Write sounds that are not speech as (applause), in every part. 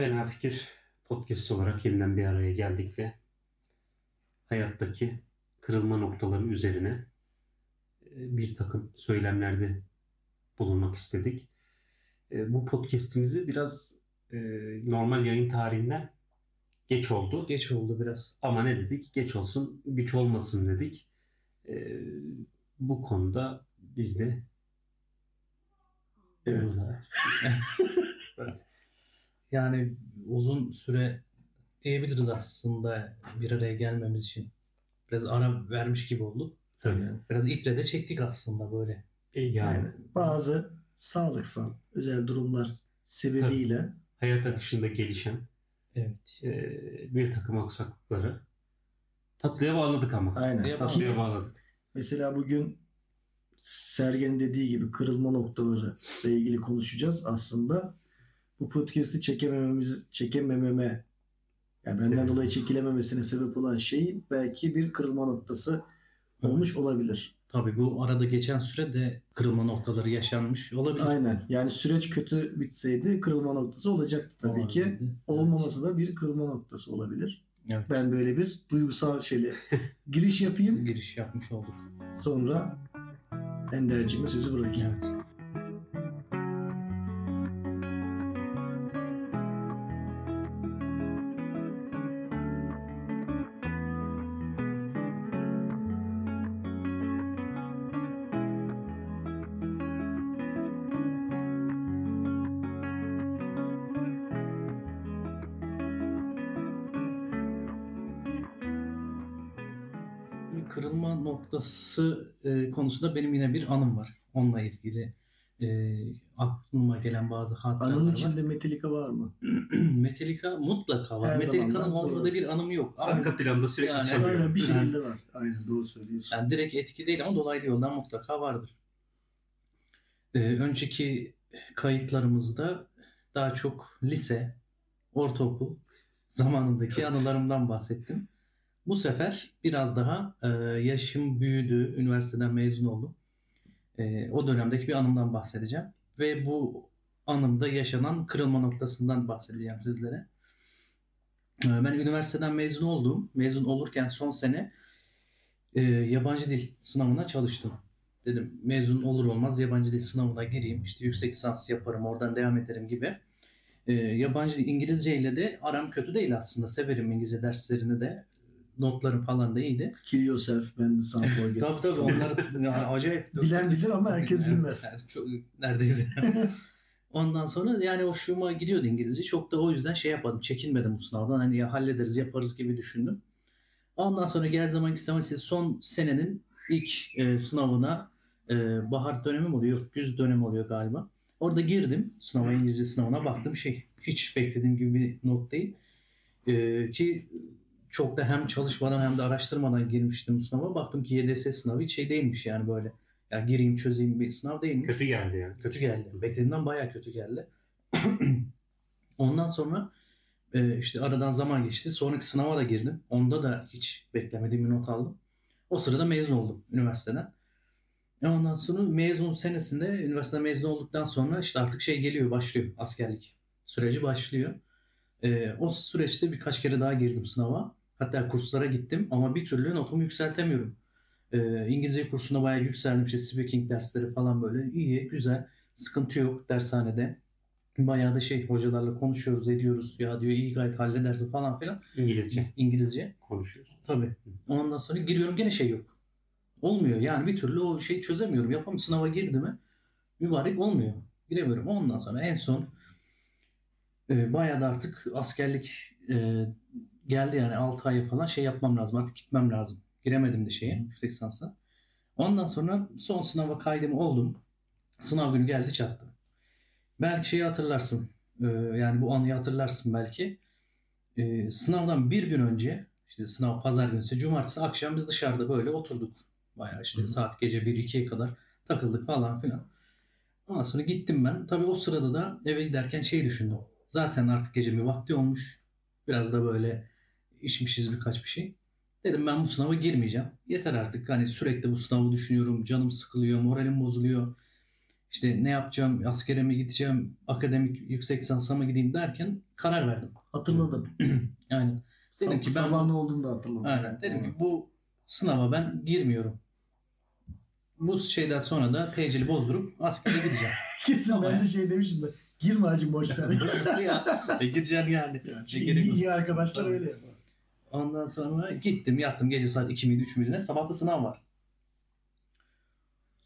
Fena Fikir podcast olarak yeniden bir araya geldik ve hayattaki kırılma noktaları üzerine e, bir takım söylemlerde bulunmak istedik. E, bu podcastimizi biraz e, normal yayın tarihinden geç oldu. Geç oldu biraz. Ama ne dedik? Geç olsun, güç olmasın dedik. Bu konuda biz de Evet. (laughs) (laughs) yani uzun süre diyebiliriz aslında bir araya gelmemiz için. Biraz ara vermiş gibi olduk. Tabii. Biraz iple de çektik aslında böyle. E yani, Yani bazı sağlıksal özel durumlar sebebiyle hayat akışında gelişen Evet. e, bir takım aksaklıkları tatlıya bağladık ama. aynen. Tatlıya Ki bağladık. mesela bugün Sergen'in dediği gibi kırılma noktaları ile ilgili konuşacağız. Aslında bu podcast'i çekemememiz çekemememe yani benden Sebep. dolayı çekilememesine sebep olan şey belki bir kırılma noktası olmuş olabilir. Tabii bu arada geçen süre de kırılma noktaları yaşanmış olabilir. Aynen. Yani süreç kötü bitseydi kırılma noktası olacaktı tabii ki. Olabilirdi. Evet. Olmaması da bir kırılma noktası olabilir. Evet. Ben böyle bir duygusal şeyle giriş yapayım. Giriş yapmış olduk. Sonra Ender'cime sözü bırakayım. Evet. Noktası e, konusunda benim yine bir anım var. Onunla ilgili e, aklıma gelen bazı hatıralar Anın var. içinde Metallica var mı? (clears throat) Metallica mutlaka var. Her Metallica'nın var, doğru. bir anım yok. Ama Arka planda sürekli Yani- çalıyor. Aynen bir Yani- şekilde var. Aynen doğru söylüyorsun. yani direkt etki değil ama dolaylı yoldan mutlaka vardır. E, önceki kayıtlarımızda daha çok lise, ortaokul zamanındaki anılarımdan bahsettim. Bu sefer biraz daha e, yaşım büyüdü, üniversiteden mezun oldum. E, o dönemdeki bir anımdan bahsedeceğim. Ve bu anımda yaşanan kırılma noktasından bahsedeceğim sizlere. E, ben üniversiteden mezun oldum. Mezun olurken son sene e, yabancı dil sınavına çalıştım. Dedim mezun olur olmaz yabancı dil sınavına gireyim. İşte yüksek lisans yaparım, oradan devam ederim gibi. E, yabancı İngilizce ile de aram kötü değil aslında. Severim İngilizce derslerini de. Notlarım falan da iyiydi. Kill yourself and some forget. Tabii tabii onlar yani acayip. Bilen bilir ama herkes bilmez. Yani çok, neredeyse. (laughs) Ondan sonra yani hoşuma gidiyordu İngilizce. Çok da o yüzden şey yapmadım. Çekinmedim bu sınavdan. Hani ya hallederiz yaparız gibi düşündüm. Ondan sonra gel zamanki zaman işte son senenin ilk e, sınavına e, bahar dönemi mi oluyor? Yok güz dönemi oluyor galiba. Orada girdim sınava İngilizce sınavına baktım şey hiç beklediğim gibi bir not değil. E, ki çok da hem çalışmadan hem de araştırmadan girmiştim sınava. Baktım ki YDS sınavı hiç şey değilmiş yani böyle. Ya gireyim çözeyim bir sınav değilmiş. Kötü geldi yani. Kötü geldi. Beklediğimden bayağı kötü geldi. (clears throat) Ondan sonra e, işte aradan zaman geçti. Sonraki sınava da girdim. Onda da hiç beklemediğim bir not aldım. O sırada mezun oldum üniversiteden. E ondan sonra mezun senesinde üniversite mezun olduktan sonra işte artık şey geliyor başlıyor askerlik süreci başlıyor. E, o süreçte birkaç kere daha girdim sınava. Hatta kurslara gittim ama bir türlü notumu yükseltemiyorum. E, İngilizce kursuna bayağı yükseldim. İşte speaking dersleri falan böyle iyi, güzel. Sıkıntı yok dershanede. Bayağı da şey hocalarla konuşuyoruz, ediyoruz. Ya diyor iyi gayet halledersin falan filan. İngilizce İngilizce. konuşuyoruz. Tabii. Ondan sonra giriyorum gene şey yok. Olmuyor. Yani bir türlü o şeyi çözemiyorum. Yapamıyorum. Sınava girdi mi mübarek olmuyor. Giremiyorum. Ondan sonra en son e, bayağı da artık askerlik e, geldi yani 6 ay falan şey yapmam lazım. Artık gitmem lazım. Giremedim de şeye yüksek lisansa. Ondan sonra son sınava kaydım oldum. Sınav günü geldi çattı. Belki şeyi hatırlarsın. e, yani bu anıyı hatırlarsın belki. E, sınavdan bir gün önce işte sınav pazar günü ise cumartesi akşam biz dışarıda böyle oturduk. Bayağı işte Hı. saat gece 1-2'ye kadar takıldık falan filan. Ondan sonra gittim ben. Tabii o sırada da eve giderken şey düşündüm. Zaten artık gece bir vakti olmuş. Biraz da böyle içmişiz birkaç bir şey. Dedim ben bu sınava girmeyeceğim. Yeter artık hani sürekli bu sınavı düşünüyorum. Canım sıkılıyor, moralim bozuluyor. işte ne yapacağım, askere mi gideceğim, akademik yüksek lisansa mı gideyim derken karar verdim. Hatırladım. (clears throat) Yani dedim ki ben Sabah ne olduğunu da hatırladım. aynen dedim ki bu sınava ben girmiyorum. Bu şeyden sonra da tecili bozdurup askere gideceğim. (laughs) Kesin Ama ben ya. de şey demiştim de. Girme hacım boş ver. (laughs) ya, (laughs) e, gireceksin yani. Gerek iyi, iyi arkadaşlar öyle yapar. Ondan sonra gittim yattım gece saat 2 miydi 3 miydi ne sabah da sınav var.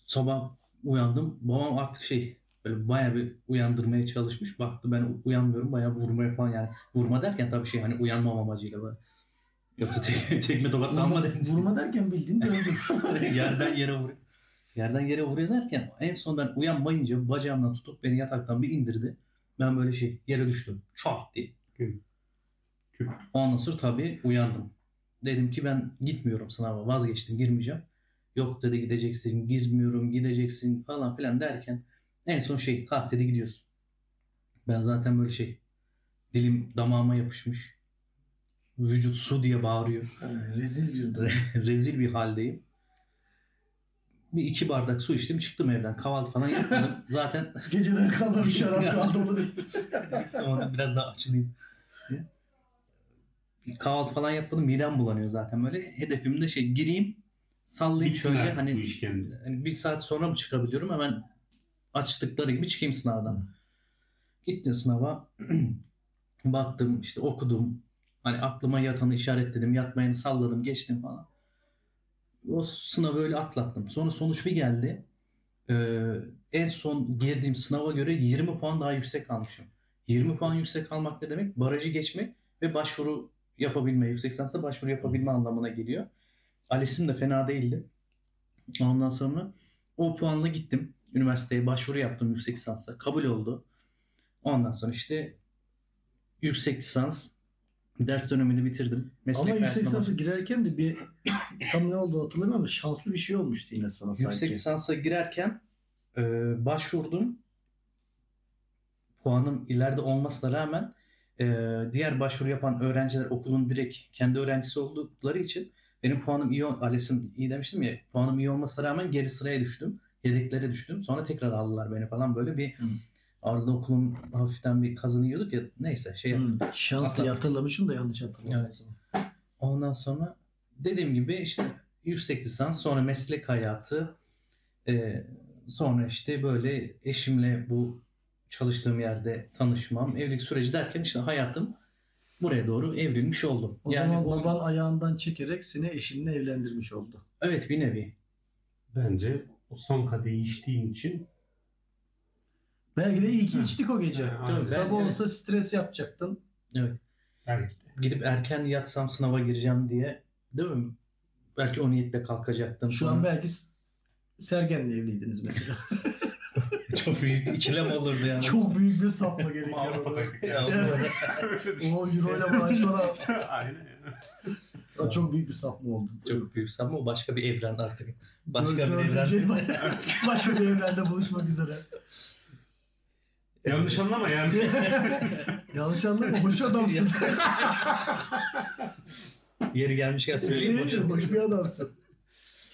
Sabah uyandım babam artık şey böyle bayağı bir uyandırmaya çalışmış. Baktı ben uyanmıyorum bayağı vurmaya falan yani. Vurma derken tabii şey hani uyanmam amacıyla böyle. Yoksa tek, (laughs) tekme tokatlanma Vurma, dedi. vurma derken bildiğin döndüm. (laughs) Yerden yere vuruyor. Yerden yere vuruyor derken en son ben uyanmayınca bacağımdan tutup beni yataktan bir indirdi. Ben böyle şey yere düştüm. Çat diye. Küp. Küp. Ondan sonra tabii uyandım. Dedim ki ben gitmiyorum sınava vazgeçtim girmeyeceğim. Yok dedi gideceksin girmiyorum gideceksin falan filan derken en son şey kalk dedi gidiyorsun. Ben zaten böyle şey dilim damağıma yapışmış. Vücut su diye bağırıyor. Rezil bir. (laughs) Rezil bir haldeyim. Bir iki bardak su içtim çıktım evden. Kahvaltı falan yapmadım. (laughs) Zaten Geceden kalma bir şarap (laughs) kaldı onu dedi. Biraz daha açılayım. Kahvaltı falan yapmadım. Midem bulanıyor zaten böyle. Hedefim de şey gireyim sallayayım Bitsin şöyle artık bu hani, işkence. hani bir saat sonra mı çıkabiliyorum hemen açtıkları gibi çıkayım sınavdan. Gittim sınava. (clears throat) Baktım işte okudum. Hani aklıma yatanı işaretledim. Yatmayanı salladım geçtim falan. O sınavı öyle atlattım. Sonra sonuç bir geldi. Ee, en son girdiğim sınava göre 20 puan daha yüksek almışım. 20 puan yüksek almak ne demek? Barajı geçmek ve başvuru yapabilme, yüksek lisansa başvuru yapabilme anlamına geliyor. ALES'im de fena değildi. Ondan sonra o puanla gittim. Üniversiteye başvuru yaptım yüksek lisansa. Kabul oldu. Ondan sonra işte yüksek lisans ders dönemini bitirdim. Meslek Ama yüksek lisansa girerken de bir (coughs) tam ne oldu hatırlamıyorum ama şanslı bir şey olmuştu yine sana sanki. Yüksek lisansa girerken e, başvurdum. Puanım ileride olmasına rağmen e, diğer başvuru yapan öğrenciler okulun direkt kendi öğrencisi oldukları için benim puanım iyi, ALES'im iyi demiştim ya puanım iyi olmasına rağmen geri sıraya düştüm. Yedeklere düştüm. Sonra tekrar aldılar beni falan böyle bir Hı. arada okulun hafiften bir kazını yiyorduk ya neyse şey yaptım. Hı, şans diye hatırlamışım da yanlış hatırladım. Evet. Ondan sonra dediğim gibi işte yüksek lisans sonra meslek hayatı e, sonra işte böyle eşimle bu çalıştığım yerde tanışmam evlilik süreci derken işte hayatım buraya doğru evrilmiş oldu. O yani zaman o- baban ayağından çekerek seni eşinle evlendirmiş oldu. evet bir nevi. Bence o son kadehi içtiğin için Belki de iyi ki içtik o gece. Aynen. Sabah Ben- olsa stres yapacaktın. Evet. belki de. Gidip erken yatsam sınava gireceğim diye değil mi? Belki o niyetle kalkacaktım. Şu an belki Sergen'le evliydiniz mesela. (laughs) çok büyük bir ikilem olurdu yani. Çok büyük bir sapma gerekiyor orada. Ya, o euro ile maaş falan. (laughs) Aynen. O çok büyük bir sapma oldu. çok büyük ama o başka bir evren artık. Başka Dör- bir evren. ev- (laughs) başka bir evrende buluşmak üzere. Yanlış anlama yani. (laughs) Yanlış anlama hoş adamsın. Yeri gelmişken söyleyeyim. Hoş bir adamsın.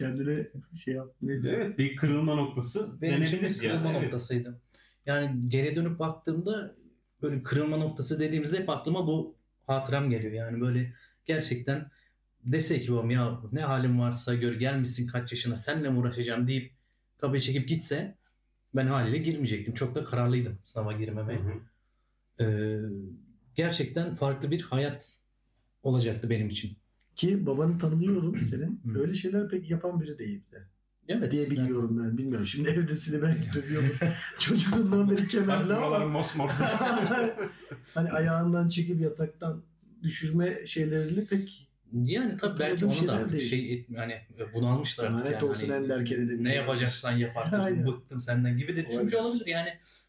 Kendine şey yap. Neyse. evet bir kırılma noktası Benim için bir kırılma yani. Evet. noktasıydı. Yani geriye dönüp baktığımda böyle kırılma noktası dediğimizde hep aklıma bu hatıram geliyor. Yani böyle gerçekten dese ki babam ya ne halim varsa gör gelmişsin kaç yaşına senle mi uğraşacağım deyip kapıyı çekip gitse ben haliyle girmeyecektim. Çok da kararlıydım sınava Hı girmemeye. hı. Ee, gerçekten farklı bir hayat olacaktı benim için. Ki babanı tanıyorum (clears throat) senin. Hı. Öyle şeyler pek yapan biri değildi. Evet. Diye biliyorum ben. Bilmiyorum. Şimdi evdesini (laughs) belki dövüyordur. Çocukluğundan beri kenarlı ama mosmor. (laughs) hani ayağından çekip yataktan düşürme şeylerini pek Yani tabii belki onu da artık değil. şey et- yani bunalmışlar artık lanet yani. olsun Hani Ender Kere demiş. ne yapacaksan yap artık Aynen. bıktım senden gibi de düşünmüş Olabilir. olabilir yani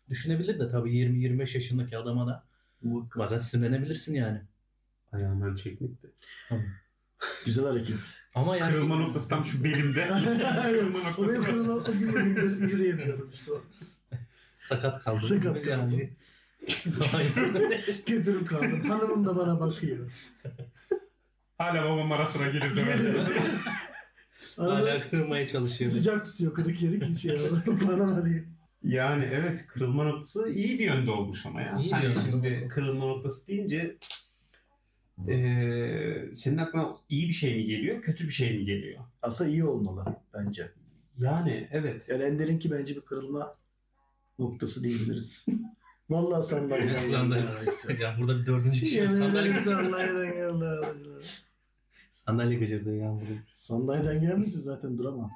düşünebilir de tabii 20-25 yaşındaki adama da Muhakkak. bazen sinirlenebilirsin yani. Ayağından çekmek de. Güzel hareket. Ama yani Kırılma noktası tam şu belimde. (laughs) Kırılma o benim noktası. kırılma o gün bugün yürüyemiyorum işte sakat kaldı. Sakat kaldım. (laughs) Götürüp kaldım. Hanımım da bana bakıyor. Hala babam ara sıra gelir de. Arada Hala kırmaya çalışıyor. sıcak tutuyor kırık yeri şey toparlama diye. Yani evet kırılma noktası iyi bir yönde olmuş ama ya. İyi hani şimdi kırılma noktası deyince eee senin aklına iyi bir şey mi geliyor, kötü bir şey mi geliyor? Aslında iyi olmalı bence. Yani evet. Yani Ender'inki bence bir kırılma noktası diyebiliriz. (laughs) Vallahi sandalyeden Sandalye. (laughs) ya burada bir dördüncü kişi. Yemin Sandalye, sandalyeden geldi sandalye gıcırdı ya burada. Sandalyeden gelmişse zaten duramam.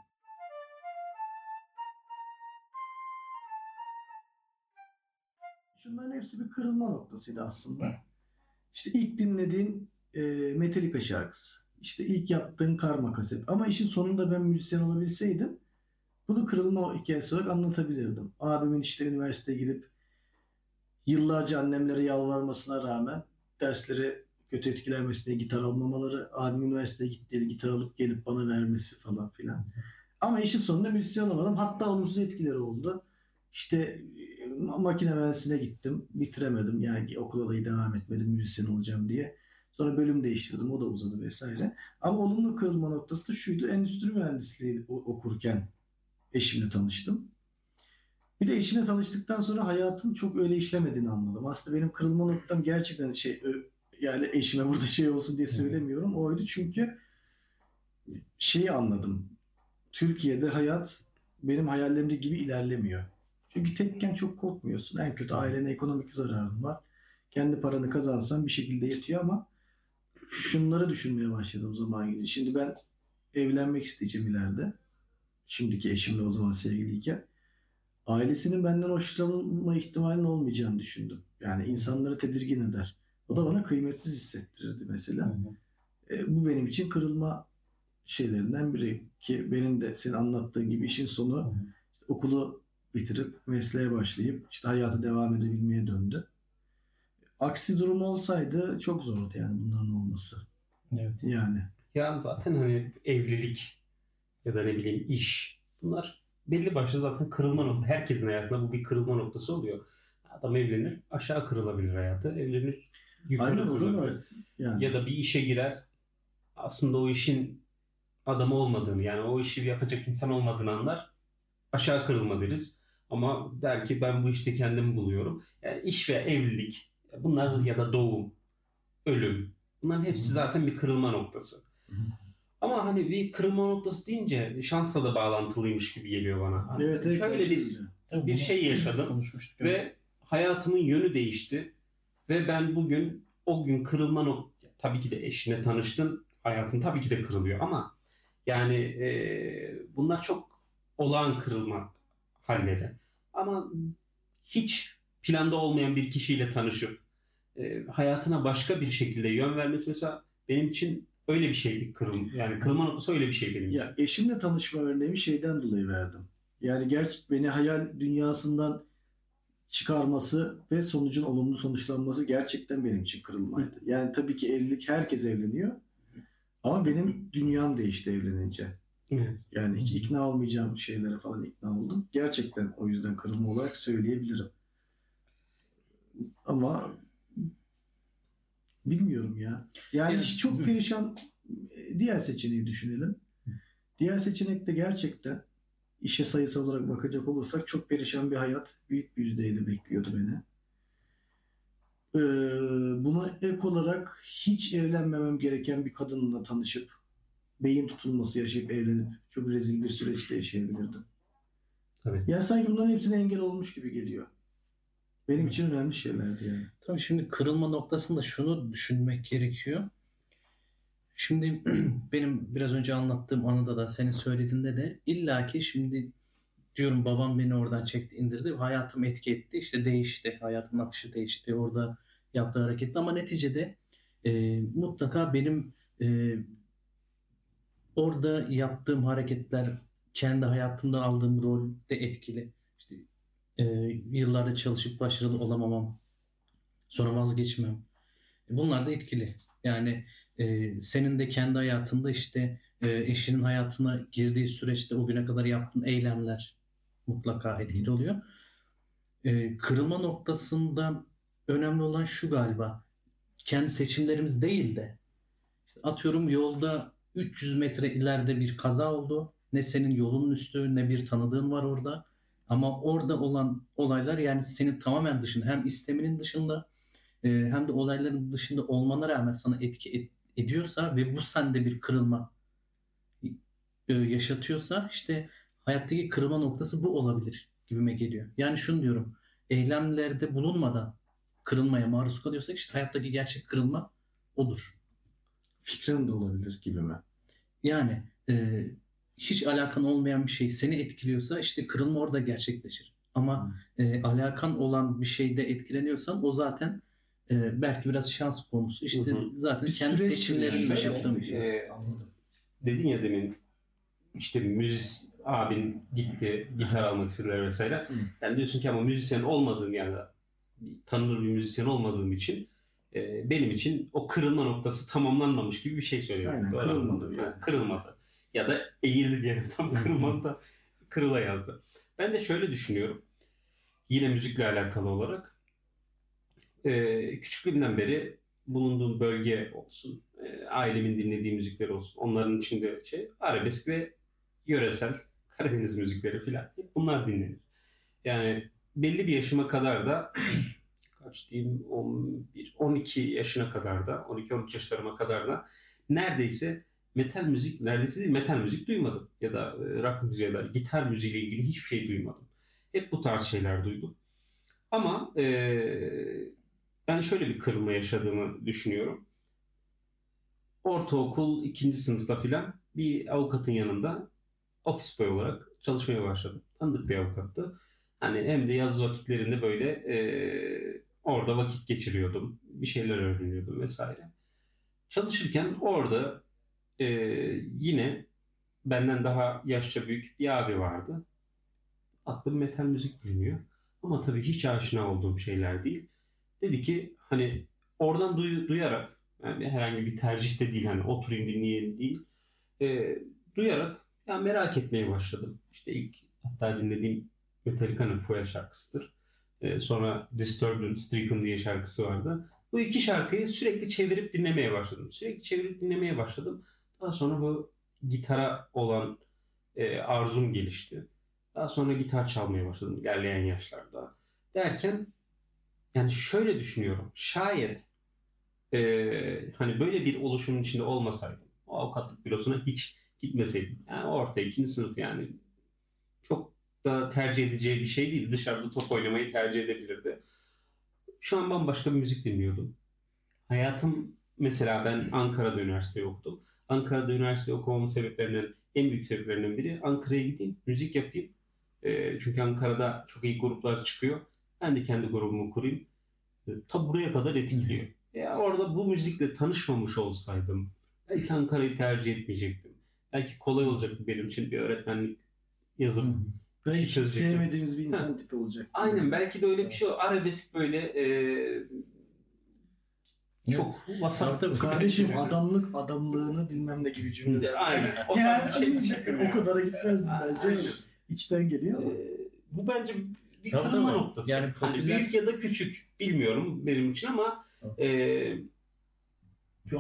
Şunların hepsi bir kırılma noktasıydı aslında. İşte ilk dinlediğin e, Metallica şarkısı. İşte ilk yaptığın karma kaset. Ama işin sonunda ben müzisyen olabilseydim bunu kırılma hikayesi olarak anlatabilirdim. Abimin işte üniversiteye gidip yıllarca annemlere yalvarmasına rağmen dersleri kötü etkilenmesi diye gitar almamaları, abim üniversiteye gittiğinde gitar alıp gelip bana vermesi falan filan. Ama işin sonunda müzisyen olamadım. Hatta olumsuz etkileri oldu. İşte makine mühendisliğine gittim. Bitiremedim. Yani okula da devam etmedim müzisyen olacağım diye. Sonra bölüm değiştirdim. O da uzadı vesaire. Ama olumlu kırılma noktası da şuydu. Endüstri mühendisliği okurken eşimle tanıştım. Bir de eşimle tanıştıktan sonra hayatın çok öyle işlemediğini anladım. Aslında benim kırılma noktam gerçekten şey yani eşime burada şey olsun diye söylemiyorum. Oydu çünkü şeyi anladım. Türkiye'de hayat benim hayallerimde gibi ilerlemiyor. Çünkü tekken çok korkmuyorsun. En kötü ailene ekonomik zararın var. Kendi paranı kazansan bir şekilde yetiyor ama şunları düşünmeye başladım zaman gelince. Şimdi ben evlenmek isteyeceğim ileride. Şimdiki eşimle o zaman sevgiliyken. Ailesinin benden hoşlanma ihtimalinin olmayacağını düşündüm. Yani insanları tedirgin eder. O da bana kıymetsiz hissettirirdi mesela. E, bu benim için kırılma şeylerinden biri ki benim de senin anlattığın gibi işin sonu işte okulu bitirip mesleğe başlayıp işte hayata devam edebilmeye döndü. Aksi durum olsaydı çok zordu yani bunların olması. Evet. Yani Ya zaten hani evlilik ya da ne bileyim iş bunlar belli başlı zaten kırılma noktası. Herkesin hayatında bu bir kırılma noktası oluyor. Adam evlenir aşağı kırılabilir hayatı. Evlenir yukarı aynen kırılabilir. Yani Ya da bir işe girer aslında o işin adamı olmadığını yani o işi yapacak insan olmadığını anlar. Aşağı kırılma deriz. Ama der ki ben bu işte kendimi buluyorum. Yani iş ve evlilik bunlar ya da doğum, ölüm bunların hepsi zaten bir kırılma noktası. Ama hani bir kırılma noktası deyince şansla da bağlantılıymış gibi geliyor bana. Hani evet, evet şöyle bir. Tabii Bir şey yaşadım Konuşmuştuk. ve evet. hayatımın yönü değişti. Ve ben bugün o gün kırılma nok tabii ki de eşine tanıştın. Hayatın tabii ki de kırılıyor ama yani e, bunlar çok olağan kırılma halleri. Ama hiç planda olmayan bir kişiyle tanışıp e, hayatına başka bir şekilde yön vermesi mesela benim için öyle bir şey bir kırılma. Yani kırılma noktası öyle bir şey benim için. Ya eşimle tanışma örneğimi şeyden dolayı verdim. Yani gerçi beni hayal dünyasından çıkarması ve sonucun olumlu sonuçlanması gerçekten benim için kırılmaydı. Yani tabii ki evlilik herkes evleniyor. Ama benim dünyam değişti evlenince. Evet. Yani hiç ikna olmayacağım şeylere falan ikna oldum. Gerçekten o yüzden kırılma olarak söyleyebilirim. Ama bilmiyorum ya. Yani Ya- çok perişan diğer seçeneği düşünelim. Diğer seçenekte gerçekten işe sayısal olarak bakacak olursak çok perişan bir hayat büyük bir yüzdeyle bekliyordu beni. Ee, buna ek olarak hiç evlenmemem gereken bir kadınla tanışıp beyin tutulması yaşayıp evlenip çok rezil bir süreçte yaşayabilirdim. Tabii. Yani sanki bunların hepsine engel olmuş gibi geliyor. Benim için önemli şeylerdi yani. Tabii şimdi kırılma noktasında şunu düşünmek gerekiyor. Şimdi (clears throat) benim biraz önce anlattığım anıda da senin söylediğinde de illaki şimdi diyorum babam beni oradan çekti indirdi. Hayatım etki etti. işte değişti. Hayatımın akışı değişti. Orada yaptığı hareketler ama neticede e, mutlaka benim e, orada yaptığım hareketler kendi hayatımda aldığım rol de etkili. İşte e, yıllarda çalışıp başarılı olamamam, sonra vazgeçmem. Bunlar da etkili. Yani e, senin de kendi hayatında işte e, eşinin hayatına girdiği süreçte o güne kadar yaptığın eylemler mutlaka etkili oluyor. E, kırılma noktasında önemli olan şu galiba. Kendi seçimlerimiz değil de işte atıyorum yolda 300 metre ileride bir kaza oldu. Ne senin yolunun üstü ne bir tanıdığın var orada. Ama orada olan olaylar yani senin tamamen dışında hem isteminin dışında e, hem de olayların dışında olmana rağmen sana etki et- ediyorsa ve bu sende bir kırılma e, yaşatıyorsa işte hayattaki kırılma noktası bu olabilir gibime geliyor. Yani şunu diyorum. Eylemlerde bulunmadan kırılmaya maruz kalıyorsak işte hayattaki gerçek kırılma odur. Fikren de olabilir gibi mi? Yani e, hiç alakan olmayan bir şey seni etkiliyorsa işte kırılma orada gerçekleşir. Ama e, alakan olan bir şeyde etkileniyorsan o zaten e, belki biraz şans konusu. İşte Hı hı. zaten Bir kendi seçimlerin yani. yaptığın bir Şöyle, şey. Ee, Anladım. dedin ya demin işte müzis abin gitti gitar almak istediler vesaire. Hı. Sen diyorsun ki ama müzisyen olmadığım yani tanınır bir müzisyen olmadığım için e, benim için o kırılma noktası tamamlanmamış gibi bir şey söylüyorum. Aynen, kırılmadı yani. Kırılmadı. Ya da eğildi diyelim tam kırılmadı da kırıla yazdı. Ben de şöyle düşünüyorum. Yine müzikle alakalı olarak. E, küçüklüğümden beri bulunduğum bölge olsun, e, ailemin dinlediği müzikler olsun. Onların içinde şey arabesk ve yöresel Karadeniz müzikleri filan. Bunlar dinlenir. Yani belli bir yaşıma kadar da (clears throat) kaç diyeyim 11 12 yaşına kadar da 12 13 yaşlarıma kadar da neredeyse metal müzik neredeyse değil metal müzik duymadım ya da e, rock müziği ya da gitar müziğiyle ilgili hiçbir şey duymadım. Hep bu tarz şeyler duydum. Ama e, ben şöyle bir kırılma yaşadığımı düşünüyorum. Ortaokul ikinci sınıfta filan bir avukatın yanında ofis boy olarak çalışmaya başladım. Tanıdık bir avukattı. Hani hem de yaz vakitlerinde böyle e, orada vakit geçiriyordum. Bir şeyler öğreniyordum vesaire. Çalışırken orada e, yine benden daha yaşça büyük bir abi vardı. Aklım metal müzik dinliyor. Ama tabii hiç aşina olduğum şeyler değil. Dedi ki hani oradan duy- duyarak yani herhangi bir tercihte değil hani oturayım dinleyeyim değil. E, duyarak ya merak etmeye başladım. İşte ilk hatta dinlediğim Metallica'nın Foya şarkısıdır. E, sonra Disturbed Stricken diye şarkısı vardı. Bu iki şarkıyı sürekli çevirip dinlemeye başladım. Sürekli çevirip dinlemeye başladım. Daha sonra bu gitara olan e, arzum gelişti. Daha sonra gitar çalmaya başladım ilerleyen yaşlarda. Derken yani şöyle düşünüyorum. Şayet e, hani böyle bir oluşumun içinde olmasaydım o avukatlık bürosuna hiç gitmeseydim. Yani orta ikinci sınıf yani çok da tercih edeceği bir şey değil. Dışarıda top oynamayı tercih edebilirdi. Şu an bambaşka bir müzik dinliyordum. Hayatım mesela ben Ankara'da üniversite okudum. Ankara'da üniversite okumamın sebeplerinden en büyük sebeplerinden biri Ankara'ya gideyim, müzik yapayım. E, çünkü Ankara'da çok iyi gruplar çıkıyor. Ben de kendi grubumu kurayım. E, ta buraya kadar etkiliyor. E, orada bu müzikle tanışmamış olsaydım belki Ankara'yı tercih etmeyecektim. Belki kolay olacaktı benim için bir öğretmenlik yazıp Belki hiç sevmediğimiz bir insan tipi olacak. Aynen belki de öyle bir şey. Arabesk böyle e, çok vasat. Kardeşim adamlık adamlığını bilmem ne gibi cümleler. Aynen. O Ya, tarz bir şey (laughs) diyecektim o yani. kadara gitmezdim bence. Aynen. İçten geliyor ama. E, bu bence bir kırılma noktası. Yani hani popüler- büyük ya da küçük bilmiyorum benim için ama e,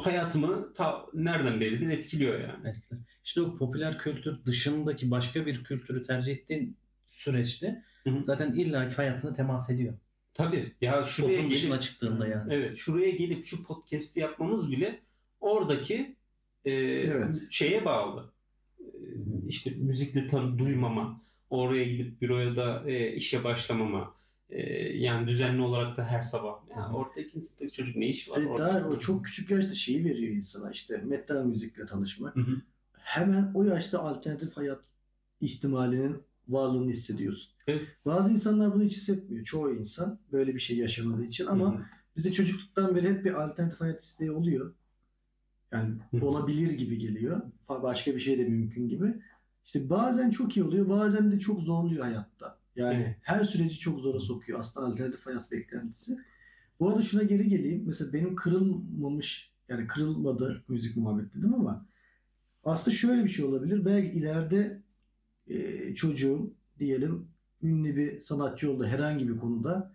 hayatımı ta nereden beridir etkiliyor yani. etkiler. İşte o popüler kültür dışındaki başka bir kültürü tercih ettiğin süreçte Hı hı. zaten illaki hayatına temas ediyor. Tabii. Ya şuraya dışına gelip çıktığında yani. Evet, şuraya gelip şu podcast'i yapmamız bile oradaki e, Evet. şeye bağlı. E, işte müzikle tan duymama, oraya gidip büroya da e, işe başlamama, yani düzenli olarak da her sabah. Ya orada ikinci sınıftaki çocuk ne işi var Ve orada? daha o çok küçük yaşta şeyi veriyor insana işte metal müzikle tanışmak. Hı hı. Hemen o yaşta alternatif hayat ihtimalinin varlığını hissediyorsun. Evet. Bazı insanlar bunu hiç hissetmiyor. Çoğu insan böyle bir şey yaşamadığı için ama Hı hı. bizde çocukluktan beri hep bir alternatif hayat isteği oluyor. Yani Hı olabilir gibi geliyor. Başka bir şey de mümkün gibi. İşte bazen çok iyi oluyor, bazen de çok zorluyor hayatta. Yani Evet. her süreci çok zora sokuyor aslında alternatif hayat beklentisi. Bu arada şuna geri geleyim. Mesela benim kırılmamış, yani kırılmadı müzik muhabbet dedim ama aslında şöyle bir şey olabilir. Belki ileride e, çocuğum diyelim ünlü bir sanatçı oldu herhangi bir konuda.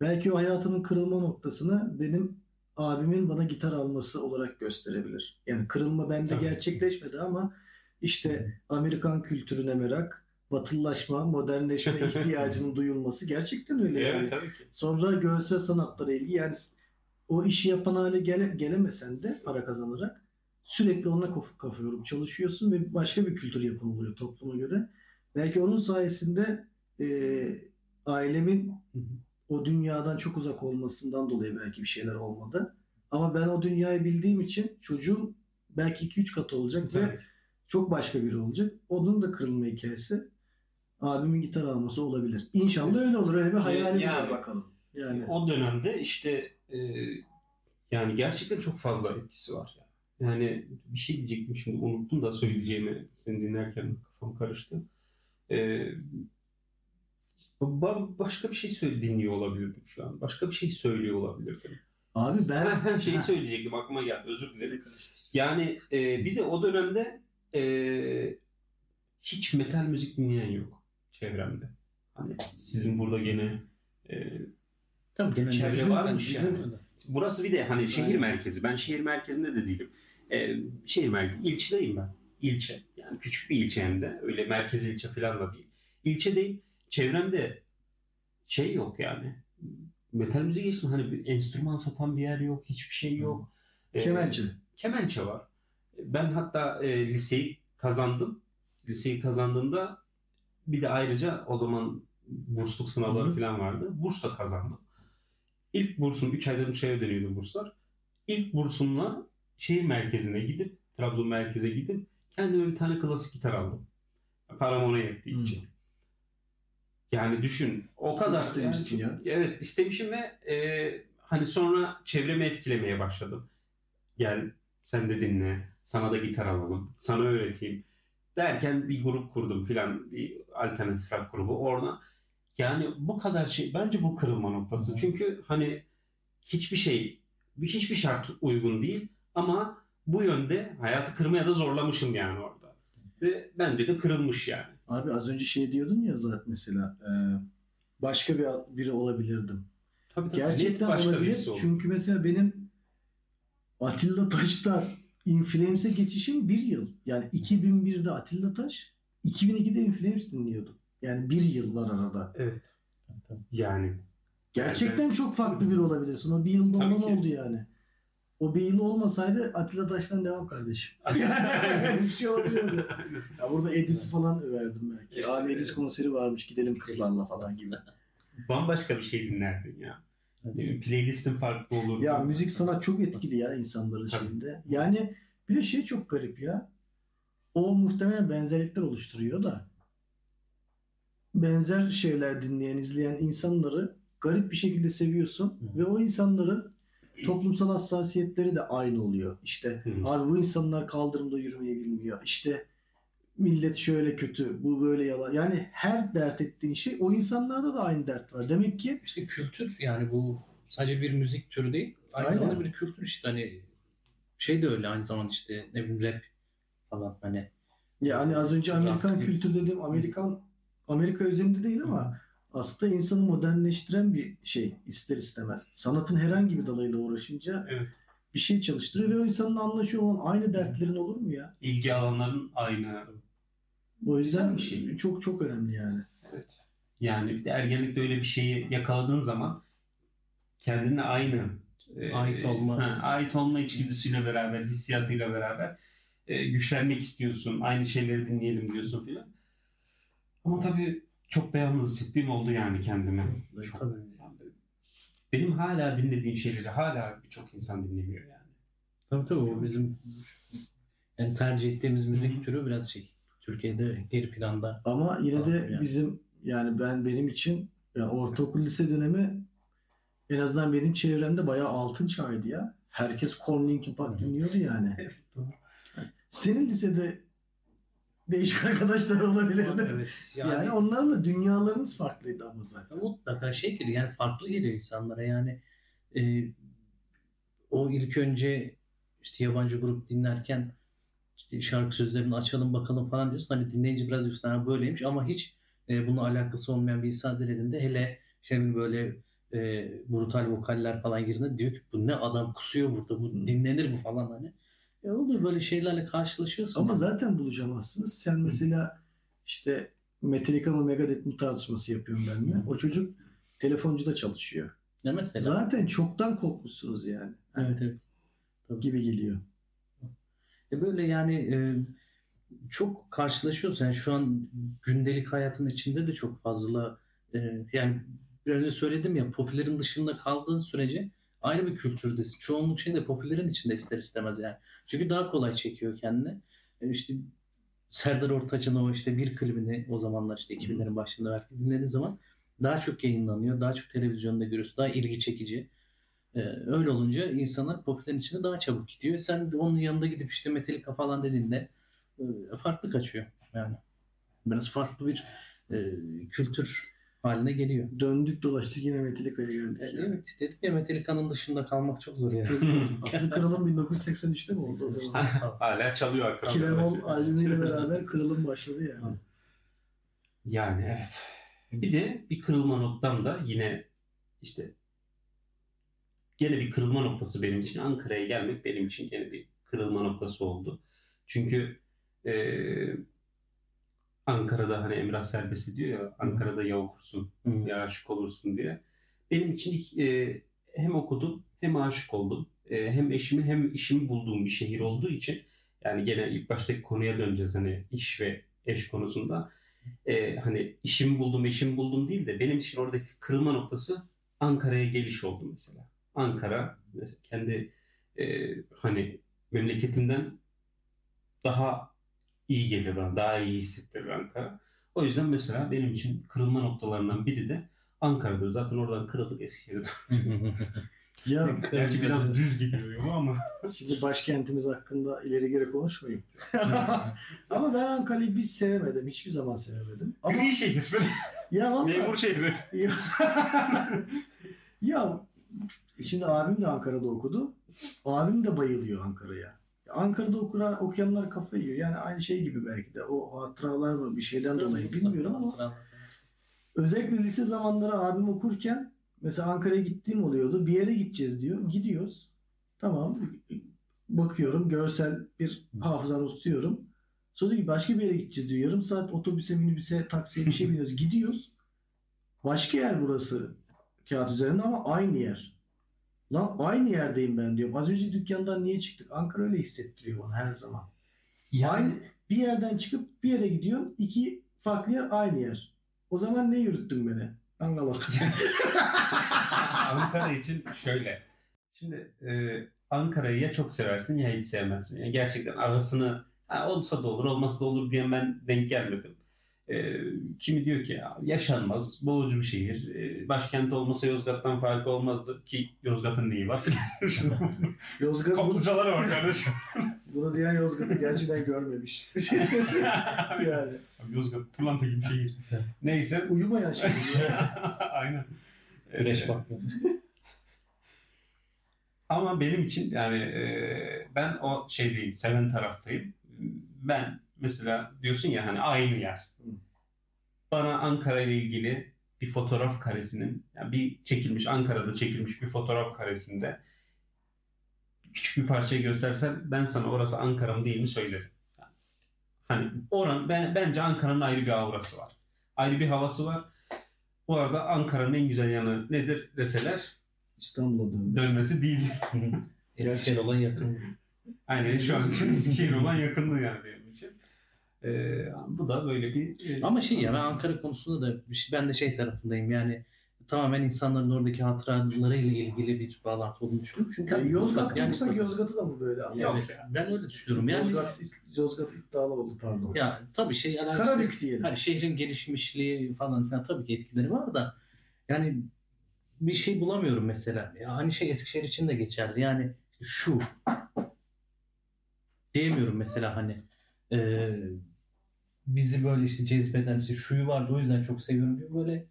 Belki o hayatımın kırılma noktasını benim abimin bana gitar alması olarak gösterebilir. Yani kırılma bende Tabii. gerçekleşmedi ama işte Amerikan kültürüne merak, batılılaşma, modernleşme (laughs) ihtiyacının duyulması gerçekten öyle yani. Evet tabii ki. Sonra görsel sanatlara ilgi yani o işi yapan hale gele, gelemesen de para kazanarak sürekli onunla kaf kafa yorup çalışıyorsun ve başka bir kültür yapın oluyor topluma göre. Belki onun sayesinde e, ailemin o dünyadan çok uzak olmasından dolayı belki bir şeyler olmadı. Ama ben o dünyayı bildiğim için çocuğum belki 2-3 katı olacak ve Tabii ki. çok başka biri olacak. Onun da kırılma hikayesi abimin gitar alması olabilir. İnşallah öyle olur. Öyle bir hayalim var Yani- bakalım. Yani O dönemde işte e, yani gerçekten çok fazla etkisi var. ya. Yani bir şey diyecektim şimdi unuttum da söyleyeceğimi seni dinlerken kafam karıştı. E, ba- başka bir şey söyle dinliyor olabilirdim şu an. Başka bir şey söylüyor olabilirdim. abi ben şeyi Ha, söyleyecektim aklıma geldi özür dilerim. Yani e, bir de o dönemde e, hiç metal müzik dinleyen yok çevremde. Hani sizin burada gene e, Tabii genelde Çevre bizim- varmış bizim- yani. burası bir de hani şehir Aynen. merkezi. Ben şehir merkezinde de değilim. E, şehir merkezi, ilçedeyim ben. İlçe. Yani küçük bir ilçe hem de. Öyle merkez ilçe falan da değil. İlçedeyim. Çevremde şey yok yani. Metal müzik geçtim. Hani bir enstrüman satan bir yer yok. Hiçbir şey yok. E, Kemençe. kemençe var. Ben hatta e, liseyi kazandım. Liseyi kazandığımda bir de ayrıca o zaman bursluk sınavları Hı hı. falan vardı. Burs da kazandım. İlk bursum 3 aydan 3 aya dönüyordu burslar. İlk bursumla şehir merkezine gidip Trabzon merkeze gidip kendime bir tane klasik gitar aldım. Param ona yettiği Hı. için. Yani düşün o Çok kadar istemişsin yani, ya. Evet istemişim ve e, hani sonra çevremi etkilemeye başladım. Gel sen de dinle. Sana da gitar alalım. Sana öğreteyim. Derken bir grup kurdum filan. Bir alternatif rock grubu. Orada yani bu kadar şey bence bu kırılma noktası. Hı. Çünkü hani hiçbir şey hiçbir şart uygun değil ama bu yönde hayatı kırmaya da zorlamışım yani orada. Ve bence de kırılmış yani. Abi az önce şey diyordun ya zaten mesela e, başka bir biri olabilirdim. Tabii tabii. Gerçekten olabilir. Çünkü mesela benim Atilla Taş'ta Inflames'e geçişim bir yıl. Yani 2001'de Atilla Taş, 2002'de Inflames dinliyordum. Yani bir yıl var arada. Evet. Yani. Gerçekten çok farklı biri olabilirsin. O bir yılda Tabii olan ki. oldu yani. O bir yıl olmasaydı Atilla Taş'tan devam kardeşim. (laughs) bir şey olabilirdi. (laughs) Ya burada Edis'i falan överdim belki. Abi Edis konseri varmış gidelim kızlarla falan gibi. Bambaşka bir şey dinlerdin ya. Bileyim, Playlistin farklı olurdu. Ya müzik sanat çok etkili ya insanların şeyinde. Yani bir de şey çok garip ya. O muhtemelen benzerlikler oluşturuyor da benzer şeyler dinleyen, izleyen insanları garip bir şekilde seviyorsun Hı. ve o insanların toplumsal hassasiyetleri de aynı oluyor. İşte Hı. abi bu insanlar kaldırımda yürümeyi bilmiyor. İşte millet şöyle kötü, bu böyle yalan. Yani her dert ettiğin şey o insanlarda da aynı dert var. Demek ki İşte kültür yani bu sadece bir müzik türü değil. Aynı Aynen. zamanda bir kültür işte hani şey de öyle aynı zamanda işte ne bileyim rap falan hani Yani az önce Amerikan Rock. kültür dedim. Amerikan Amerika üzerinde değil ama aslında insanı modernleştiren bir şey ister istemez. Sanatın herhangi bir dalıyla uğraşınca Evet. bir şey çalıştırıyor ve o insanın anlaşıyor olan aynı dertlerin olur mu ya? İlgi alanların aynı. O yüzden bir şey. çok çok önemli yani. Evet. Yani bir de ergenlikte öyle bir şeyi yakaladığın zaman kendine aynı e, Ait olma. ha, ait olma içgüdüsüyle beraber, hissiyatıyla beraber e, güçlenmek istiyorsun. Aynı şeyleri dinleyelim diyorsun filan. Ama tabii çok da yalnız hissettiğim oldu yani kendime. Çok- tabii. yani benim hala dinlediğim şeyleri hala birçok insan dinlemiyor yani. Tabii tabii o bizim yani tercih ettiğimiz müzik Hı hı. türü biraz şey Türkiye'de geri planda. Ama yine de yani. bizim yani ben benim için yani ortaokul lise dönemi en azından benim çevremde bayağı altın çağıydı ya. Herkes Korn Linkin Park dinliyordu yani. Evet doğru. Senin lisede değişik arkadaşlar olabilirdi. Evet. Yani, Yani, onlarla dünyalarınız farklıydı ama zaten. mutlaka şey geliyor yani farklı geliyor insanlara yani e, o ilk önce işte yabancı grup dinlerken işte şarkı sözlerini açalım bakalım falan diyorsun hani dinleyince biraz diyorsun ha böyleymiş ama hiç e, bununla alakası olmayan bir insan dinlediğinde hele işte böyle e, brutal vokaller falan girdiğinde diyor ki bu ne adam kusuyor burada bu dinlenir mi falan hani. E oluyor böyle şeylerle karşılaşıyorsun. Ama zaten buluşamazsınız. Sen mesela işte Metallica mı Megadeth mi tartışması yapıyorum ben de. O çocuk telefoncuda çalışıyor. Ne mesela? Zaten çoktan kopmuşsunuz yani. Evet evet. Gibi geliyor. E böyle yani e, çok karşılaşıyoruz. Yani şu an gündelik hayatın içinde de çok fazla e, yani biraz önce söyledim ya popülerin dışında kaldığın sürece ayrı bir kültürdesin. Çoğunluk şey de popülerin içinde ister istemez yani. Çünkü daha kolay çekiyor kendini. E işte Serdar Ortaç'ın o işte bir klibini o zamanlar işte 2000'lerin başında belki dinlediğin zaman daha çok yayınlanıyor. Daha çok televizyonda görüyorsun. Daha ilgi çekici. Ee, öyle olunca insanlar popülerin içinde daha çabuk gidiyor. Sen de onun yanında gidip işte Metallica falan dediğinde e, farklı kaçıyor yani. Biraz farklı bir e, kültür haline geliyor. Döndük dolaştık yine Metallica'ya geldik. E, yani. evet dedik ya Metallica'nın dışında kalmak çok zor yani. (laughs) Asıl kırılım 1983'te mi oldu o zaman? Hala çalıyor arkadaşlar. Kilemol albümüyle beraber kırılım başladı yani. Yani evet. Bir de bir kırılma noktam da yine işte gene bir kırılma noktası benim için. Ankara'ya gelmek benim için gene bir kırılma noktası oldu. Çünkü eee, Ankara'da hani Emrah Serbesti diyor ya Ankara'da ya okursun Hı. ya aşık olursun diye. Benim için ilk, eee, hem okudum hem aşık oldum. Eee, hem eşimi hem işimi bulduğum bir şehir olduğu için yani gene ilk baştaki konuya döneceğiz hani iş ve eş konusunda. Eee, hani işimi buldum eşimi buldum değil de benim için oradaki kırılma noktası Ankara'ya geliş oldu mesela. Ankara kendi eee, hani memleketinden daha iyi gelir bana, daha iyi hissettirir Ankara. O yüzden mesela benim için kırılma noktalarından biri de Ankara'dır. Zaten oradan kırıldık Eskişehir'e. (laughs) Ya (laughs) Gerçi biraz düz gidiyor yolu ama. (laughs) şimdi başkentimiz hakkında ileri geri konuşmayayım. Ama ben Ankara'yı hiç sevemedim. Hiçbir zaman sevemedim. Ama Gri şehir. böyle ya vallahi- Memur şehri. Ya şimdi abim de Ankara'da okudu. Abim de bayılıyor Ankara'ya. Ankara'da okura, okuyanlar kafayı yiyor. Yani aynı şey gibi belki de. O hatıralar mı bir şeyden dolayı bilmiyorum ama özellikle lise zamanları abim okurken mesela Ankara'ya gittiğim oluyordu. Bir yere gideceğiz diyor. Gidiyoruz. Tamam. Bakıyorum görsel bir hafızamı tutuyorum. Sonra diyor ki başka bir yere gideceğiz diyor. Yarım saat otobüse, minibüse, taksiye bir şey biniyoruz. Gidiyoruz. Başka yer burası kağıt üzerinde ama aynı yer. Lan aynı yerdeyim ben diyorum. Az önce dükkandan niye çıktık? Ankara öyle hissettiriyor bana her zaman. Aynı bir yerden çıkıp bir yere gidiyorsun. iki farklı yer aynı yer. O zaman ne yürüttün beni? Anlamadım. (laughs) Ankara için şöyle. Şimdi e, Ankara'yı ya çok seversin ya hiç sevmezsin. Yani gerçekten arasını ha, olsa da olur olmasa da olur diyen ben denk gelmedim. E, kimi diyor ki ya, yaşanmaz, boğucu bir şehir. E, başkent olmasa Yozgat'tan farkı olmazdı ki Yozgat'ın neyi var? (laughs) Yozgat bunu, Koplucaları var kardeşim. (laughs) bunu diyen Yozgat'ı gerçekten görmemiş. (laughs) yani Yozgat pırlanta gibi şehir. Neyse. uyumayan şey. Aynen. Güneş Ee, bakmıyor. Ama benim için yani e, ben o şey değil, seven taraftayım. Ben mesela diyorsun ya hani aynı yer. Bana Ankara ile ilgili bir fotoğraf karesinin, yani bir çekilmiş Ankara'da çekilmiş bir fotoğraf karesinde küçük bir parçayı göstersen ben sana orası Ankara mı değil mi söylerim. Hani oran ben, bence Ankara'nın ayrı bir aurası var. Ayrı bir havası var. Bu arada Ankara'nın en güzel yanı nedir deseler İstanbul'a dönmüş. dönmesi değildir. (laughs) Eskişehir olan yakın. Aynen şu an Eskişehir olan yakınlığı yani Ee, bu da böyle bir... e, Ama şey ya ben Ankara konusunda da ben de şey tarafındayım yani tamamen insanların oradaki hatıralarıyla ilgili bir bağlantı olduğunu düşünüyorum. Çünkü Yani Yozgat yani- yoksa Yozgat'ı da mı böyle Yok anlıyor? ya. ben öyle düşünüyorum. Yani Yozgat, Yozgat iddialı oldu pardon. ya tabii şey alakası Karabük diyelim. hani şehrin gelişmişliği falan filan tabii ki etkileri var da yani bir şey bulamıyorum mesela. Ya hani şey Eskişehir için de geçerli. Yani işte şu diyemiyorum mesela hani e, bizi böyle işte cezbeden işte şuyu vardı o yüzden çok seviyorum diyor. Böyle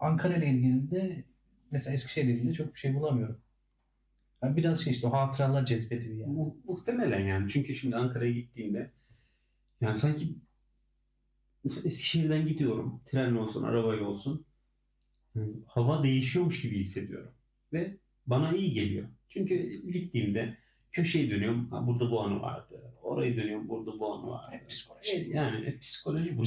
Ankara ile ilgili de mesela Eskişehir ile ilgili de çok bir şey bulamıyorum. Yani biraz şey işte o hatıralar cezbediyor yani. Mu- muhtemelen yani. Çünkü şimdi Ankara'ya gittiğinde yani sanki Eskişehir'den gidiyorum. Trenle olsun, arabayla olsun. Hava değişiyormuş gibi hissediyorum. Ve bana iyi geliyor. Çünkü gittiğimde köşeyi dönüyorum. Ha, burada bu anı vardı. Orayı dönüyorum. Burada bu anı vardı. Hep psikoloji. Evet, yani hep psikoloji bu.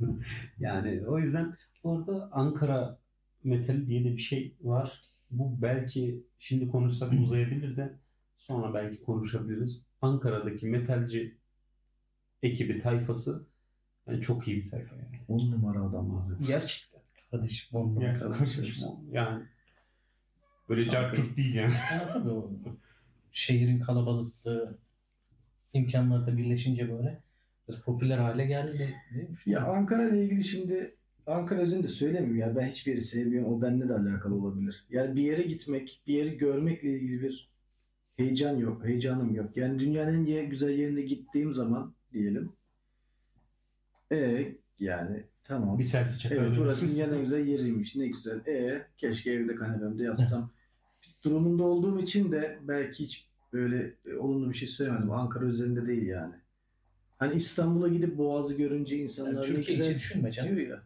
(laughs) yani o yüzden orada Ankara metali diye de bir şey var. Bu belki şimdi konuşsak uzayabilir de sonra belki konuşabiliriz. Ankara'daki metalci ekibi tayfası yani çok iyi bir tayfa yani. On numara adamlar. Gerçekten. Kardeşim onunla. Yani, yani böyle cartçurt değil yani. Şehrin kalabalıklığı imkanları da birleşince böyle biraz popüler hale geldi. Ya Ankara ile ilgili şimdi Ankara özelinde söylemiyorum ya ben hiçbir yeri sevmiyorum o benimle de alakalı olabilir. Yani bir yere gitmek, bir yeri görmekle ilgili bir heyecan yok, heyecanım yok. Yani dünyanın en güzel yerine gittiğim zaman diyelim. E yani tamam. Bir selfie çakar. Evet burası dünyanın en güzel yeriymiş ne güzel. E keşke evde kanepemde yatsam. (laughs) Durumunda olduğum için de belki hiç böyle e, olumlu bir şey söylemedim. Ankara üzerinde değil yani. Hani İstanbul'a gidip Boğaz'ı görünce insanlar Yani Türkiye güzel için düşünme canım. diyor ya.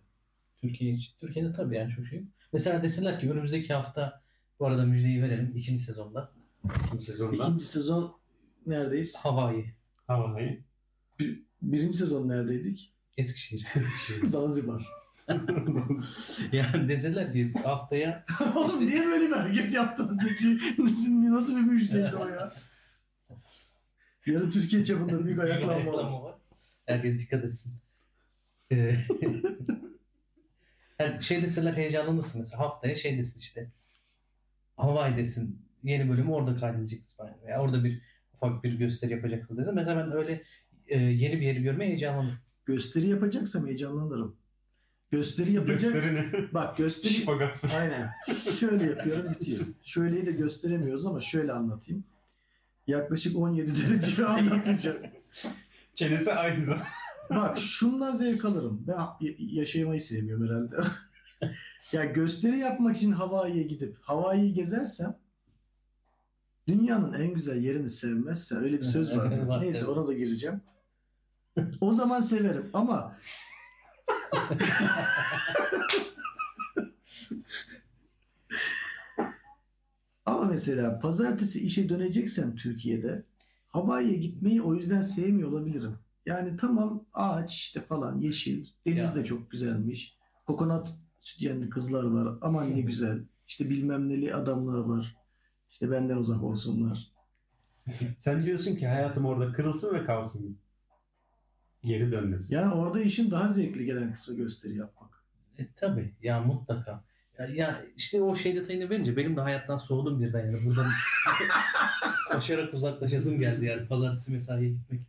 Türkiye için. Türkiye'de tabii yani çok şey. Mesela deseler ki önümüzdeki hafta bu arada müjdeyi verelim ikinci sezonda. İkinci sezonda İkinci sezon neredeyiz? Hawaii, Havayı. Birinci sezon neredeydik? Eskişehir. (laughs) Zanzibar. (laughs) yani deseler ki haftaya (laughs) Oğlum niye böyle bir hareket yaptın Zeki? Nasıl, nasıl bir müjdeydi o ya? (laughs) Yarın Türkiye çapında büyük ayaklanma var. Herkes dikkat etsin. Ee, yani şey deseler heyecanlanırsın mesela haftaya şey desin işte Hawaii desin yeni bölümü orada kaydedeceksin falan. Veya orada bir ufak bir gösteri yapacaksın desin. Mesela ben öyle e, yeni bir yeri görmeye heyecanlanırım. Gösteri yapacaksam heyecanlanırım. Gösteri yapacak. Gösterini. Bak gösteri Şipagat. Aynen. Şöyle yapıyorum bitiyor. Şöyleyi de gösteremiyoruz ama şöyle anlatayım. Yaklaşık 17 derece anlatacağım. Çenesi aynı zaten. Bak şundan zevk alırım. Ben yaşamayı sevmiyorum herhalde. (laughs) ya gösteri yapmak için Hawaii'ye gidip Hawaii'yi gezersem dünyanın en güzel yerini sevmezsen öyle bir söz (laughs) vardı. Var, Neyse ona da gireceğim. O zaman severim ama (laughs) Ama mesela pazartesi işe döneceksem Türkiye'de Hawaii'ye gitmeyi o yüzden sevmiyor olabilirim. Yani tamam ağaç işte falan yeşil. Deniz Ya. de çok güzelmiş. Kokonat sütyenli kızlar var. Aman ne güzel. İşte bilmem neli adamlar var. İşte benden uzak olsunlar. (laughs) Sen diyorsun ki hayatım orada kırılsın ve kalsın. Geri dönmesin. Yani orada işin daha zevkli gelen kısmı gösteri yapmak. E, tabii ya mutlaka. Ya, ya işte o şey detayını verince benim de hayattan soğudum birden yani. Buradan (laughs) koşarak uzaklaşasım geldi yani pazartesi mesaiye gitmek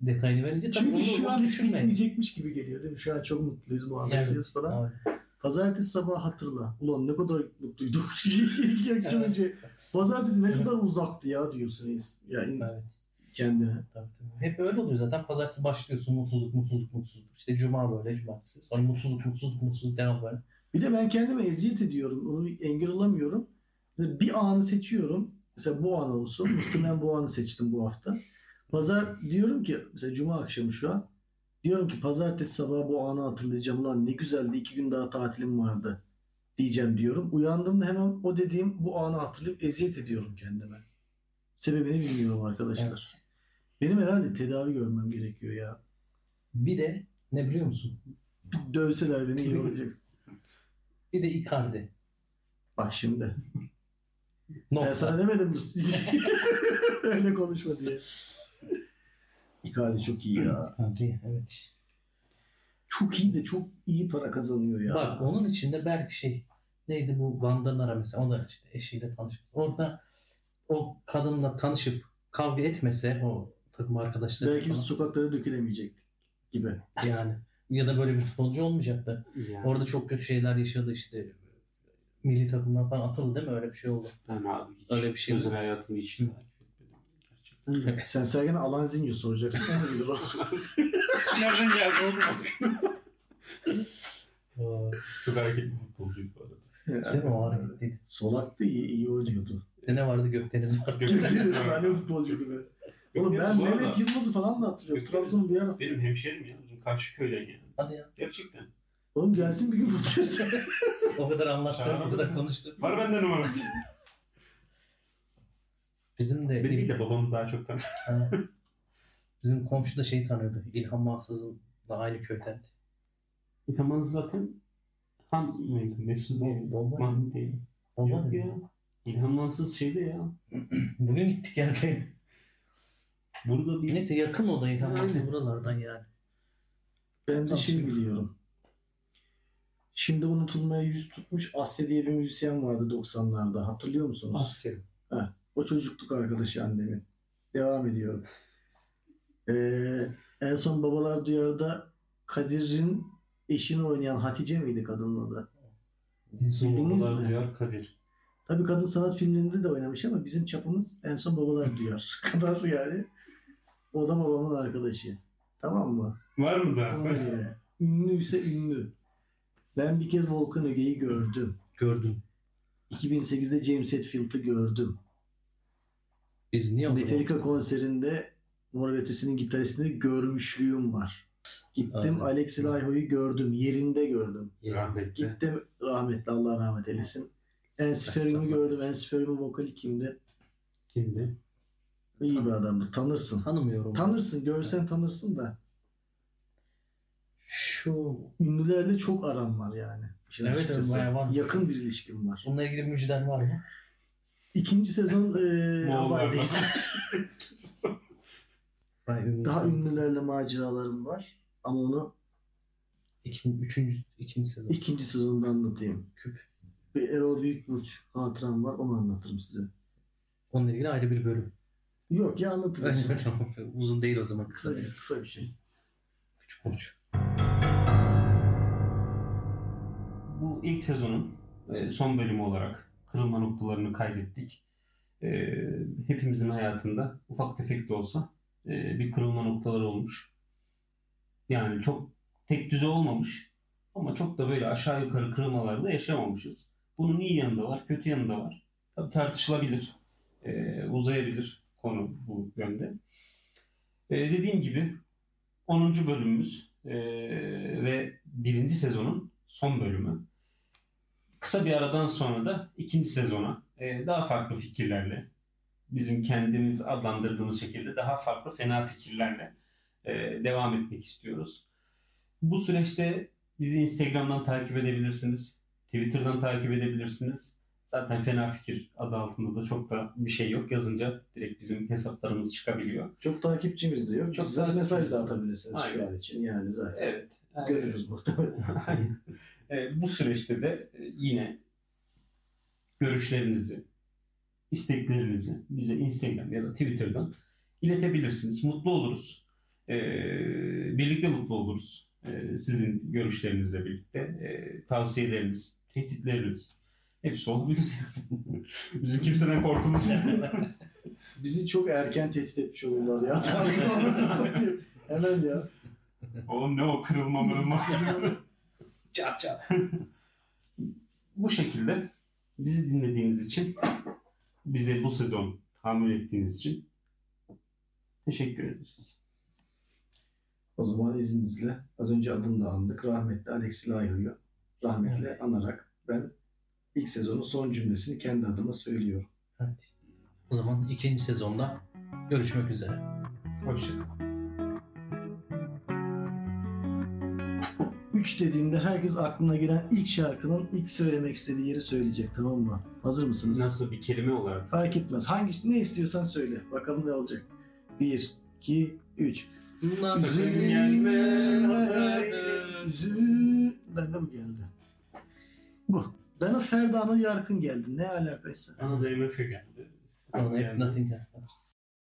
detayını verince. Tabii Çünkü şu an hiç düşünmeyin. bitmeyecekmiş gibi geliyor değil mi? Şu an çok mutluyuz, muhabbetiz falan. Abi, Pazartesi sabah hatırla. Ulan ne kadar mutluyduk. (laughs) İki akşam önce. Pazartesi ne kadar uzaktı ya diyorsun reis. Ya in- evet. Kendine. Tabii, tabii. Hep öyle oluyor zaten. Pazartesi başlıyorsun mutsuzluk, mutsuzluk, mutsuzluk. İşte cuma böyle, cumartesi. Sonra mutsuzluk, mutsuzluk, mutsuzluk devam böyle. Bir de ben kendime eziyet ediyorum. Onu engel olamıyorum. Mesela Bir anı seçiyorum. Mesela bu an olsun. (clears throat) Muhtemelen bu anı seçtim bu hafta. Pazar diyorum ki mesela cuma akşamı şu an. Diyorum ki pazartesi sabahı bu anı hatırlayacağım. Lan ne güzeldi. iki gün daha tatilim vardı. Diyeceğim diyorum. Uyandığımda hemen o dediğim bu anı hatırlayıp eziyet ediyorum kendime. Sebebini bilmiyorum arkadaşlar. Benim herhalde tedavi görmem gerekiyor ya. Bir de ne biliyor musun? Dövseler beni iyi olacak. Bir de Icardi. Bak şimdi. Nokta. Ben sana demedim mi? (laughs) Öyle konuşma diye. Icardi çok iyi ya. Icardi, evet. Çok iyi de çok iyi para kazanıyor ya. Bak onun içinde belki şey neydi bu Van'dan ara mesela o da işte eşiyle tanışmış. Orada o kadınla tanışıp kavga etmese o takım arkadaşları Belki biz falan, sokaklara dökülemeyecektik gibi. yani ya da böyle bir futbolcu olmayacaktı. Yani, Orada çok kötü şeyler yaşadı işte. Milli takımdan falan atıldı değil mi? Öyle bir şey oldu. ben abi hiç Öyle bir şey özel mi? hayatını hiç takip etmedim. Sen Sergen'e Alanzinho soracaksın. Ne bilir o? Nereden geldi oğlum? Çok hareketli futbolcuydu bu arada. Değil mi o hareketliydi. Solaktı iyi, iyi oynuyordu. De ne vardı Gökdeniz vardı. Gökdeniz (laughs) var. ben de futbolcuydu ben. Oğlum ben arada Mehmet Yılmaz'ı falan da hatırlıyorum. Trabzon'un bir ara. Benim hemşerim ya. Bizim Karşıköy'den yani. Hadi ya. Gerçekten. Oğlum gelsin bir gün podcast'e. (laughs) O kadar anlattım, Şahane. o kadar konuştum. Var bende numarası. (laughs) Bizim de değil de babam daha çok tanır. Ha. Bizim komşu da şeyi tanıyordu. İlhan Mahsız'ın da aynı köyden. İlhan zaten Han mıydı? Mesut değil. Mahmut değil. Yok mı? ya. İlhan Mansız şeyde ya. (clears throat) Bugün gittik ya. Burada bir Neyse yakın o da İlhan Mahsız Aynen. buralardan yani. Ben de şey biliyorum. Şimdi unutulmaya yüz tutmuş Asya diye bir müzisyen vardı 90'larda. Hatırlıyor musunuz? Asya. O çocukluk arkadaşı annemin. Devam ediyorum. Ee, en son Babalar Duyar'da Kadir'in eşini oynayan Hatice miydi kadının adı? Bildiniz Bildiniz mi? Duyar Kadir. Tabii kadın sanat filmlerinde de oynamış ama bizim çapımız en son Babalar Duyar (laughs) kadar yani. O da babamın arkadaşı. Tamam mı? Var mı da? Ona göre. Ünlüyse ünlü. Ben bir kez Volkan Öge'yi gördüm. Gördüm. 2008'de James Hetfield'ı gördüm. Biz niye Metallica konserinde Mor Ötesi'nin gitaristini görmüşlüğüm var. Gittim Aynen. Alex Laiho'yu gördüm. Yerinde gördüm. Rahmetli. Gittim rahmetli Allah rahmet eylesin. Ensiferim'i gördüm. Ensiferim'in vokali kimdi? Kimdi? İyi bir adamdı. Tanırsın. Tanımıyorum. Tanırsın. Görsen tanırsın da. Şu Ünlülerle çok aram var yani. İşin Evet, açıkçası. bayağı var. Yakın bir ilişkim var. bununla ilgili müjden var mı? İkinci sezon e. Hawaii'deyiz. (laughs) Daha ünlülerle maceralarım var. Ama onu İkinci, üçüncü, ikinci sezon. ikinci sezonda anlatayım. Küp. Bir Erol Büyükburç hatıram var. Onu anlatırım size. Onunla ilgili ayrı bir bölüm. Yok ya anlatırım. (laughs) Uzun değil o zaman. kısa, bir, kısa bir şey. Küçük burç. Bu ilk sezonun e, son bölümü olarak kırılma noktalarını kaydettik. E, Hepimizin hayatında ufak tefek de olsa e, bir kırılma noktaları olmuş. Yani çok tek düze olmamış ama çok da böyle aşağı yukarı kırılmalarda da yaşamamışız. Bunun iyi yanı da var, kötü yanı da var. Tabii tartışılabilir, uzayabilir konu bu yönde. E, dediğim gibi 10. bölümümüz e, ve birinci sezonun son bölümü. Kısa bir aradan sonra da ikinci sezona e, daha farklı fikirlerle, bizim kendimiz adlandırdığımız şekilde daha farklı fena fikirlerle e, devam etmek istiyoruz. Bu süreçte bizi Instagram'dan takip edebilirsiniz, Twitter'dan takip edebilirsiniz. Zaten fena fikir adı altında da çok da bir şey yok. Yazınca direkt bizim hesaplarımız çıkabiliyor. Çok takipçimiz de yok. Çok takipçimiz mesaj da atabilirsiniz şu Aynen. an için. Yani zaten Evet. görürüz muhtemelen. (laughs) Aynen. E, bu süreçte de e, yine görüşlerinizi, isteklerinizi bize Instagram ya da Twitter'dan iletebilirsiniz. Mutlu oluruz. E, birlikte mutlu oluruz. E, sizin görüşlerinizle birlikte. E, tavsiyeleriniz, tehditleriniz hepsi olabilir. (laughs) Bizim kimseden korkumuz yok. (laughs) Bizi çok erken tehdit etmiş olurlar ya. (laughs) Satayım. Hemen ya. Oğlum ne o kırılma mırılma. Çap çap. Bu şekilde bizi dinlediğiniz için, bize bu sezon tahammül ettiğiniz için teşekkür ederiz. O zaman izninizle az önce adını da andık. Rahmetli Alex Laiho'yu rahmetle anarak ben ilk sezonun son cümlesini kendi adıma söylüyorum. Evet. O zaman ikinci sezonda görüşmek üzere. Hoşçakalın. 3 dediğimde herkes aklına gelen ilk şarkının ilk söylemek istediği yeri söyleyecek tamam mı? Hazır mısınız? Nasıl bir kelime olarak? Fark etmez. Hangi ne istiyorsan söyle. Bakalım ne olacak. 1 2 3 Nasıl gelmez Üzü... Bende bu geldi. Bu. Bana Ferda'nın Yarkın geldi. Ne alakaysa. Bana da MF geldi. Nothing else matters.